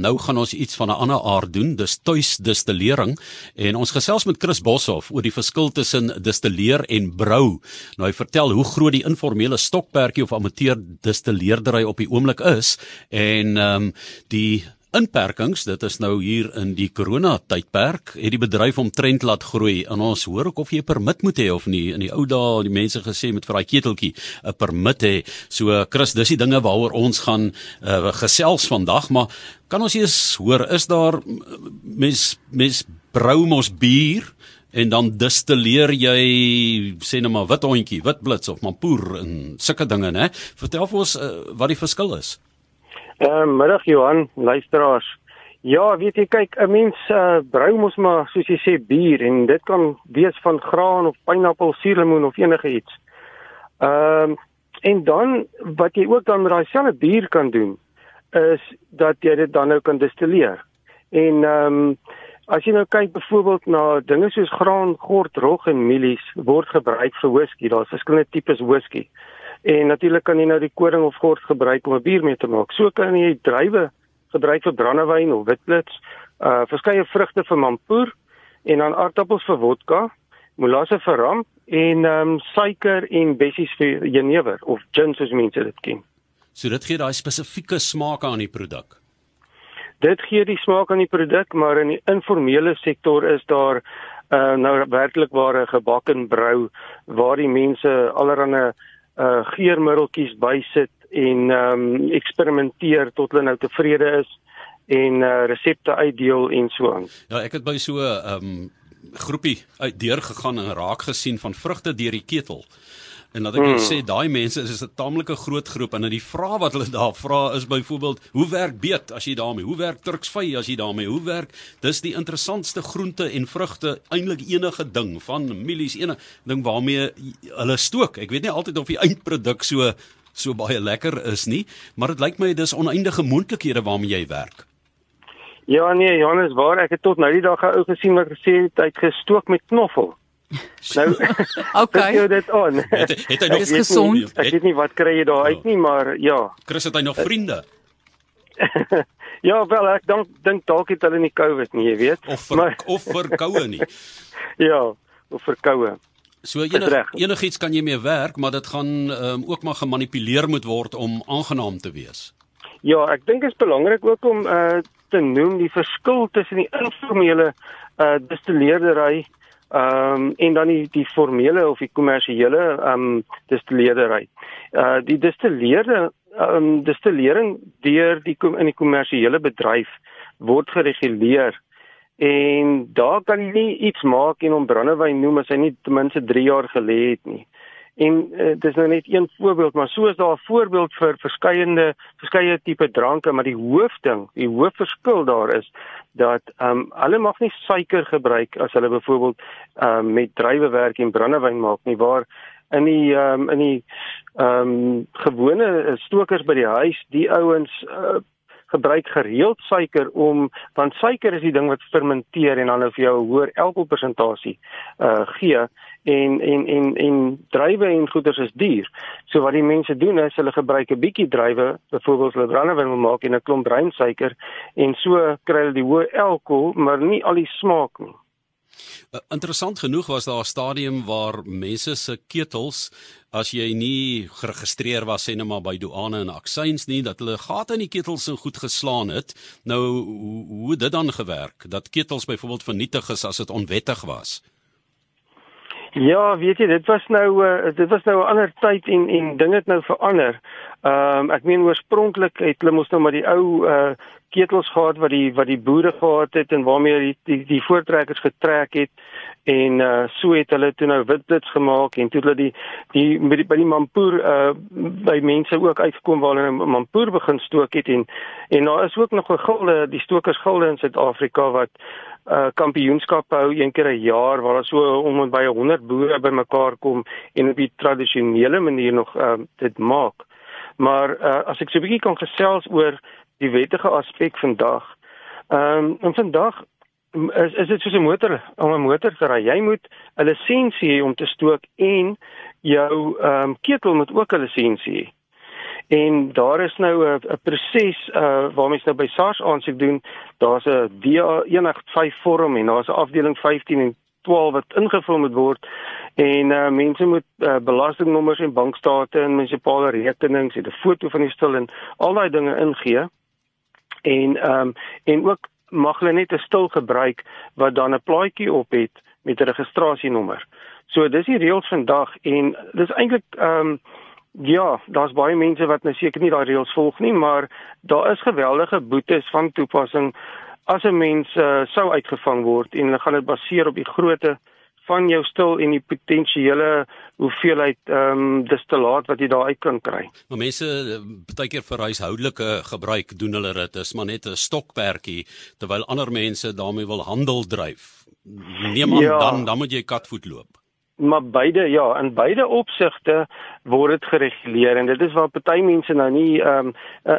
Nou gaan ons iets van 'n ander aard doen, dis tuisdistillering en ons gesels met Chris Boshoff oor die verskil tussen distilleer en brou. Nou hy vertel hoe groot die informele stokperdjie of amateur distilleerdery op die oomblik is en ehm um, die inperkings, dit is nou hier in die corona tydperk, het die bedryf omtrent laat groei. En ons hoor ook of jy 'n permit moet hê of nie. In die ou dae het die mense gesê met vir daai keteltjie 'n permit hê. So Chris, dis die dinge waaroor ons gaan uh, gesels vandag, maar kan ons eers hoor is daar mens mens brou mos bier en dan distilleer jy sê net maar wit hondjie, wit blits of mampoer en sulke dinge, né? Vertel vir ons uh, wat die verskil is. Ehm middag Johan, luisteraars. Ja, weet jy kyk, 'n mens uh, brou mos maar soos jy sê bier en dit kan wees van graan of pineappel, suurlemoen of enige iets. Ehm uh, en dan wat jy ook dan met daai selfe bier kan doen is dat jy dit dan nou kan distilleer. En ehm um, as jy nou kyk byvoorbeeld na dinge soos graan, gort, rog en mielies word gebruik vir whisky. Daar's verskillende tipes whisky. En natuurlik kan jy nou die koring of gort gebruik om 'n bier mee te maak. So kan jy druiwe gebruik vir brandewyn of witblits, uh verskeie vrugte vir mampoer en dan aardappels vir vodka, molasse vir rum en ehm um, suiker en bessies vir jenever of gin soos mense dit ken. So dit gee daai spesifieke smaak aan die produk. Dit gee die smaak aan die produk, maar in die informele sektor is daar uh nou werklik ware gebak en brou waar die mense allerlei uh geurmiddeltjies bysit en ehm um, eksperimenteer tot hulle nou tevrede is en uh resepte uitdeel en so aan. Ja, ek het by so 'n um, ehm, groepie uit deur gegaan en raak gesien van vrugte deur die ketel. En laat ek hmm. sê daai mense is 'n taamlike groot groep? En die vrae wat hulle daar vra is byvoorbeeld hoe werk beet as jy daarmee? Hoe werk turksvy as jy daarmee? Hoe werk? Dis die interessantste groente en vrugte eintlik enige ding van mielies enige ding waarmee hulle stook. Ek weet nie altyd of die eindproduk so so baie lekker is nie maar dit lyk my dis oneindige moontlikhede waarmee jy werk. Ja nee Johannes waar? Ek het tot nou die dag ou gesien wat gesê het hy het gestook met knoffel Nou, okay. Jy dit on. Het, het hy nog gesond? Ek weet nie wat kry jy daar uit nie, maar ja. Chris het hy nog vriende? ja, wel ek dink dink dalk het hulle nie COVID nie, jy weet. Of ver, maar of verkoue nie. ja, of verkoue. So enig, enigiets kan jy mee werk, maar dit gaan um, ook maar gemanipuleer moet word om aangenaam te wees. Ja, ek dink dit is belangrik ook om uh, te noem die verskil tussen die informele uh, distilleerdery Ehm um, en dan die die formele of die kommersiële ehm um, distilleerdery. Uh die distilleerde ehm um, distillering deur die in die kommersiële bedryf word gereguleer en daar kan jy nie iets maak en hom brandewyn noem as hy nie ten minste 3 jaar gelê het nie. En uh, dis nou net een voorbeeld, maar so is daar 'n voorbeeld vir verskeiende verskeie tipe dranke, maar die hoofding, die hoofverskil daar is dat ehm um, hulle mag nie suiker gebruik as hulle byvoorbeeld ehm um, met druiwewerk en brandewyn maak nie, waar in die ehm um, in die ehm um, gewone stokers by die huis, die ouens uh, gebruik gereeld suiker om want suiker is die ding wat fermenteer en dan nou vir jou 'n hoër alkoholpersentasie uh gee en en en en druiwe en goeders is duur. So wat die mense doen is hulle gebruik 'n bietjie druiwe, byvoorbeeld hulle brandewyn wil maak en 'n klomp breinsuiker en so kry hulle die hoë alkohol, maar nie al die smaak nie. Uh, interessant genoeg was daar 'n stadium waar mense se ketels as jy nie geregistreer was sê net maar by douane en aksyns nie dat hulle gate in die ketels so goed geslaan het. Nou hoe, hoe dit dan gewerk dat ketels byvoorbeeld vernietig is as dit onwettig was. Ja, weet jy, dit was nou uh, dit was nou 'n ander tyd en en dinge het nou verander. Ehm um, ek meen oorspronklik het hulle mos nou maar die ou uh ketels gehad wat die wat die boere gehad het en waarmee die die, die voortrekkers getrek het en uh so het hulle toe nou witblits gemaak en toe hulle die die by die, by die mampoer uh by mense ook uitgekom waar hulle mampoer begin stook het en en daar is ook nog 'n gilde die stokers gilde in Suid-Afrika wat uh kampioenskap hou een keer 'n jaar waar daar so om en by 100 boere bymekaar kom en op die tradisionele manier nog uh dit maak. Maar uh as ek so 'n bietjie kan gesels oor die wettige aspek vandag. Ehm um, en vandag is is dit soos 'n motor om 'n motor te ry. Jy moet 'n lisensie hê om te stook en jou ehm um, ketel moet ook 'n lisensie hê. En daar is nou 'n 'n proses uh waar mense nou by SARS aansoek doen. Daar's 'n DA185 vorm en daar's 'n afdeling 15 en 12 wat ingevul moet word en uh, mense moet uh, belastingnommers en bankstate en munisipale rekenings en 'n foto van die stil en al daai dinge ingee. En ehm um, en ook mag hulle net 'n stil gebruik wat dan 'n plaadjie op het met 'n registrasienommer. So dis die reëls vandag en dis eintlik ehm um, ja, daar's baie mense wat nou seker nie daai reëls volg nie, maar daar is geweldige boetes van toepassing as 'n mens uh, sou uitgevang word en hulle gaan dit baseer op die grootte van jou stil en die potensiële hoeveelheid ehm um, distillaat wat jy daar uit kan kry. Maar mense baie keer vir huishoudelike gebruik doen hulle dit, is maar net 'n stokperdjie terwyl ander mense daarmee wil handel dryf. Neem aan ja. dan dan moet jy katvoet loop maar beide ja, in beide opsigte word dit gereguleer en dit is waar party mense nou nie ehm um,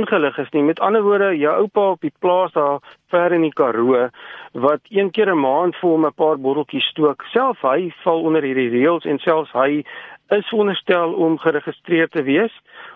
ingelig is nie. Met ander woorde, jou oupa op die plaas daar ver in die Karoo wat een keer 'n maand vir hom 'n paar botteltjies stook, self hy val onder hierdie reëls en selfs hy is veronderstel om geregistreer te wees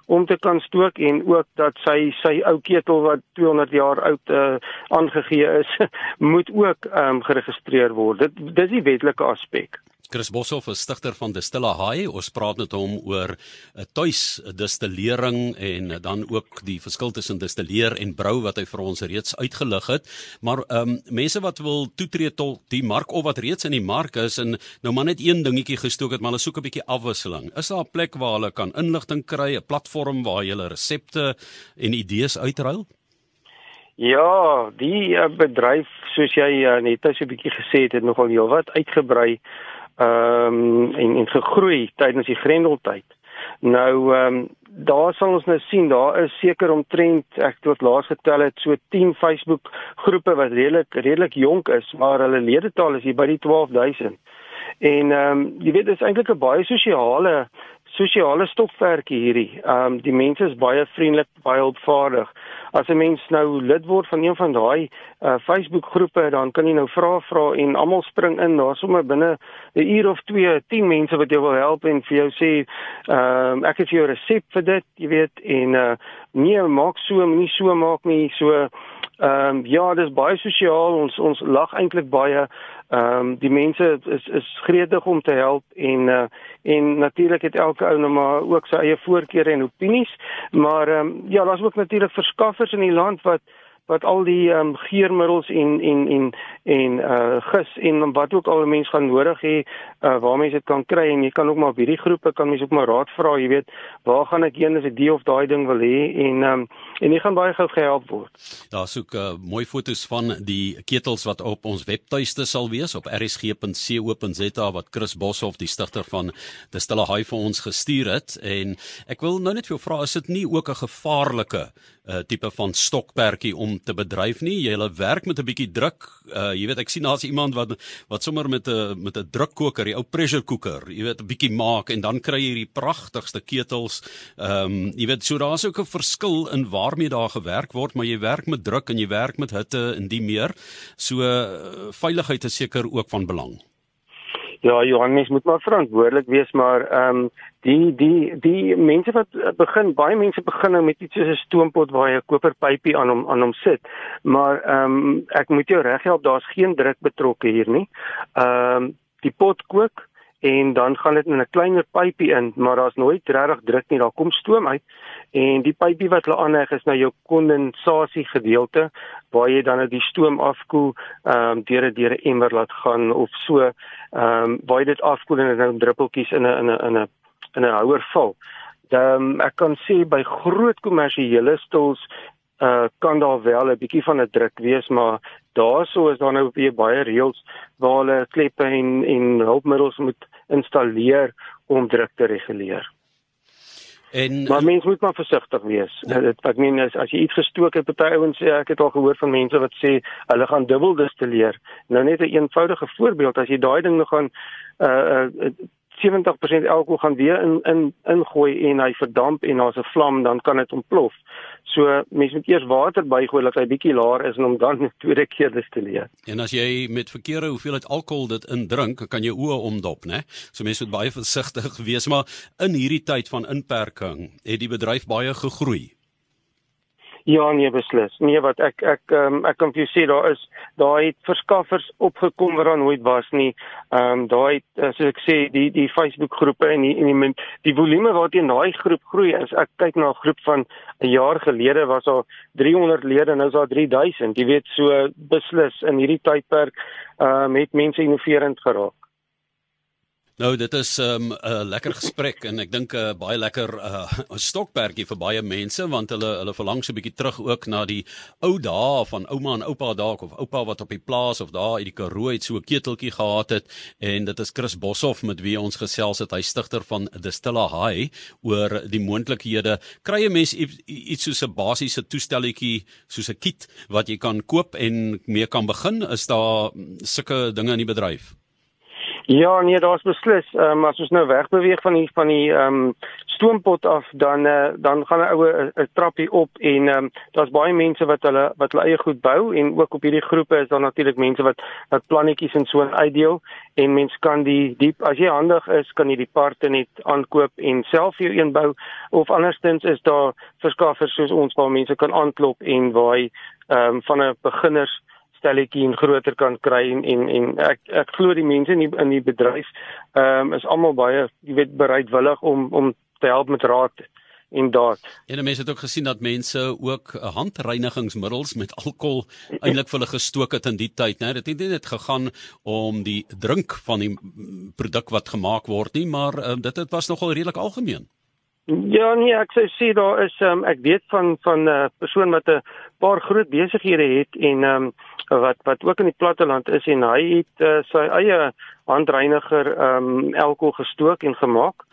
om te kan stook en ook dat sy sy ou ketel wat 200 jaar oud uh, aangegee is, moet ook ehm um, geregistreer word. Dit dis die wetlike aspek. Chris Boshoff is stigter van Distilla High. Ons praat met hom oor 'n uh, tuis distillering en uh, dan ook die verskil tussen distilleer en brou wat hy vir ons reeds uitgelig het. Maar ehm um, mense wat wil toetree tot die mark of wat reeds in die mark is en nou maar net een dingetjie gestook het, maar hulle soek 'n bietjie afwisseling. Is daar 'n plek waar hulle kan inligting kry, 'n platform waar jy hulle resepte en idees uitruil? Ja, die uh, bedryf soos jy uh, net so 'n bietjie gesê het, het nogal heelwat uitgebrei ehm um, en en gegroei tydens die Grendeltyd. Nou ehm um, daar sal ons nou sien daar is seker omtrent ek het laas getel het so 10 Facebook groepe wat redelik redelik jonk is, maar hulle ledetal is hier by die 12000. En ehm um, jy weet dis eintlik 'n baie sosiale sosiale stokverkie hierdie. Ehm um, die mense is baie vriendelik, baie hulpvaardig. As 'n mens nou lid word van een van daai uh, Facebook groepe, dan kan jy nou vra vra en almal spring in. Daar's sommer binne 'n uur of 2, 10 mense wat jou wil help en vir jou sê, ehm um, ek het vir jou resep vir dit, jy weet, en uh nee, maak so, moenie so maak nie. So Ehm um, ja, dis baie sosiaal. Ons ons lag eintlik baie. Ehm um, die mense is is gretig om te help en uh, en natuurlik het elke ou nou maar ook sy eie voorkeure en opinies. Maar ehm um, ja, daar's ook natuurlik verskaffers in die land wat wat al die ehm um, geurmiddels en en en en uh gis en wat ook al mense gaan nodig hê uh waar mense dit kan kry. En jy kan ook maar op hierdie groepe kan mense ook maar raad vra, jy weet, waar gaan ek heen as ek die of daai ding wil hê? En ehm um, en jy gaan baie gou gehelp word. Daar soek uh, mooi foto's van die ketels wat op ons webtuiste sal wees op rsg.co.za wat Chris Boshoff die stigter van die Stille Haai vir ons gestuur het. En ek wil nou net vir jou vra is dit nie ook 'n gevaarlike uh, tipe van stokperdjie om te bedryf nie. Jy hulle werk met 'n bietjie druk. Uh jy weet ek sien daar's iemand wat wat sommer met 'n met 'n drukkoker, die ou pressure cooker, jy weet 'n bietjie maak en dan kry jy hierdie pragtigste ketels. Ehm um, jy weet so daar's ook 'n verskil in waarmee daar gewerk word, maar jy werk met druk en jy werk met hitte en die meer. So uh, veiligheid is seker ook van belang. Ja, Johannes moet maar verantwoordelik wees, maar ehm um, die die die mense wat eh, begin, baie mense begin nou met iets soos 'n stoompot waar jy 'n koperpypie aan hom aan hom sit. Maar ehm um, ek moet jou reghelp, daar's geen druk betrokke hier nie. Ehm um, die pot kook en dan gaan dit in 'n kleiner pypie in, maar daar's nooit regtig druk nie, daar kom stoom uit. En die pypie wat hulle aanheg is nou jou kondensasie gedeelte waar jy dan nou die stoom afkoel ehm um, deur 'n deur 'n emmer laat gaan of so ehm um, waar jy dit afkoel en dit nou druppeltjies in 'n in 'n in 'n in 'n houer val. Dan ek kan sê by groot kommersiële stils uh kan daar wel 'n bietjie van 'n druk wees, maar daaroor is daar nou weer baie reëls waar hulle kleppe en en hulpmiddels moet installeer om druk te reguleer. En maar mens moet maar versigtig wees. Ja. Dit ek meen as, as jy iets gestook het, party ouens sê ek het al gehoor van mense wat sê hulle gaan dubbel distilleer. Nou net 'n een eenvoudige voorbeeld, as jy daai ding nog gaan uh uh 70% alkohol gaan weer in in ingooi en hy verdamp en daar's 'n vlam, dan kan dit ontplof. So mens moet eers water bygooi dat hy bietjie laer is en hom dan 'n tweede keer destilleer. En as jy met verkeerde hoeveelheid alkohol dit indrink, kan jy oë omdop, né? So mense moet baie versigtig wees, maar in hierdie tyd van inperking het die bedryf baie gegroei. Ja, nee beslis. Nee wat ek ek um, ek kan vir jou sê daar is daar het verskaffers opgekom wat daar nooit was nie. Ehm um, daar het soos ek sê die die Facebook groepe en die en die die volume waarteen daai groep groei is. Ek kyk na 'n groep van 'n jaar gelede was daar 300 lede nou is daar 3000. Jy weet so beslis in hierdie tydperk ehm um, het mense innoverend geraak. Nou dit is 'n um, lekker gesprek en ek dink 'n uh, baie lekker uh, stokperdjie vir baie mense want hulle hulle verlang so 'n bietjie terug ook na die ou dae van ouma en oupa dalk of oupa wat op die plaas of daar uit die Karoo het so 'n keteltjie gehad het. En dit is Chris Boshoff met wie ons gesels het. Hy stigter van Distilla High oor die moontlikhede. Kry 'n mens iets soos 'n basiese toestelletjie soos 'n kit wat jy kan koop en mee kan begin? Is daar sulke dinge in die bedryf Ja, nee, daar's beslis. Ehm um, as ons nou wegbeweeg van die van die ehm um, stoompot af, dan uh, dan gaan 'n oue 'n trappie op en ehm um, daar's baie mense wat hulle wat hulle eie goed bou en ook op hierdie groepe is daar natuurlik mense wat wat plannetjies en so uitdeel en mens kan die diep as jy handig is, kan jy die parte net aankoop en self jou een bou of andersins is daar verskaffers soos ons waar mense kan aanklop en waar ehm um, van 'n beginners stelletjie en groter kan kry en en, en ek ek glo die mense in die in die bedryf ehm um, is almal baie jy weet bereidwillig om om te help met raad en daad. En mense het ook gesien dat mense ook handreinigingsmiddels met alkohol eintlik vir hulle gestook het in die tyd, né? Dit het nie net gegaan om die drink van die produk wat gemaak word nie, maar um, dit het was nogal redelik algemeen. Ja nee, ek sou sê daar is um, ek weet van van 'n uh, persoon wat 'n paar groot besighede het en um, wat wat ook in die platteland is en hy het uh, sy eie handreiniger ehm um, alkohol gestook en gemaak.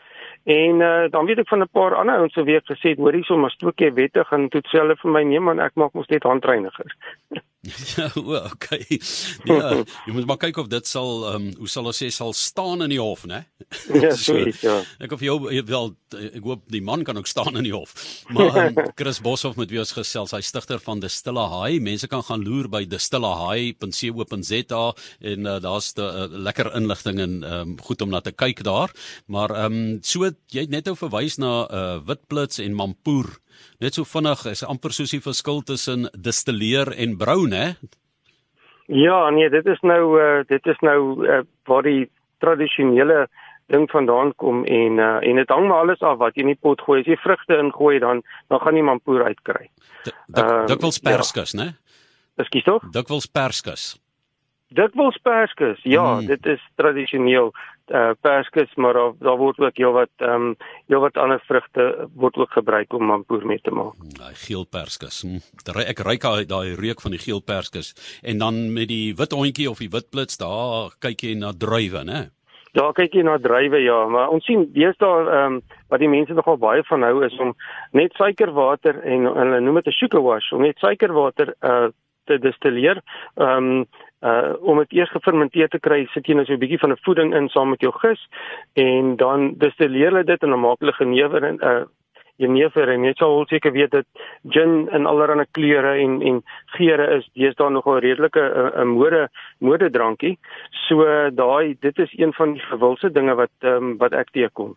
En uh, dan weet ek van 'n paar ander ouens se week gesê, hoor hierso maar stook jy wettig en toe sê hulle vir my nee man, ek maak mos net handreinigers. ja, okay. Ja, jy moet maar kyk of dit sal ehm um, hoe sal ons sê sal staan in die hof, né? Ja, so, ja. Ek of jy wel ek hoop die man kan ook staan in die hof. Maar um, Chris Boshoff met wie ons gesels, hy stigter van Distilla High. Mense kan gaan loer by distillahigh.co.za en uh, daar's 'n uh, lekker inligting en ehm um, goed om na te kyk daar. Maar ehm um, so jy het net ou verwys na uh, Witblits en Mampoer net so vinnig is amper soos die verskil tussen distilleer en brou, né? Ja, nee, dit is nou uh, dit is nou uh, waar die tradisionele ding vandaan kom en uh, en dit hang maar alles af wat jy in die pot gooi. As jy vrugte ingooi dan dan gaan jy mampoer uitkry. Dit wil perskus, ja. né? Ekskuus tog? Dit wil perskus. Dikwels perskus. Ja, mm. dit is tradisioneel uh perskus, maar daar daar word ook heelwat ehm um, heelwat ander vrugte word ook gebruik om mampoer mee te maak. Daai geel perskus. Hm. Ek ry daai daai reuk van die geel perskus en dan met die wit hondjie of die wit blits daar kyk jy na druiwe, né? Ja, kyk jy na druiwe ja, maar ons sien deesdae ehm um, wat die mense nogal baie van hou is om net suikerwater en hulle noem dit 'n sugar wash, om net suikerwater uh te destilleer. Ehm um, uh om dit eers gefermenteer te kry, sit jy nou so 'n bietjie van 'n voeding in saam met jou gis en dan destilleer hulle dit en dan maak hulle genever en uh jenever en jy sal seker weet dat gin in allerlei kleure en en geure is deesdae nog 'n redelike 'n mode mode drankie. So daai dit is een van die gewilde dinge wat um, wat ek teekom.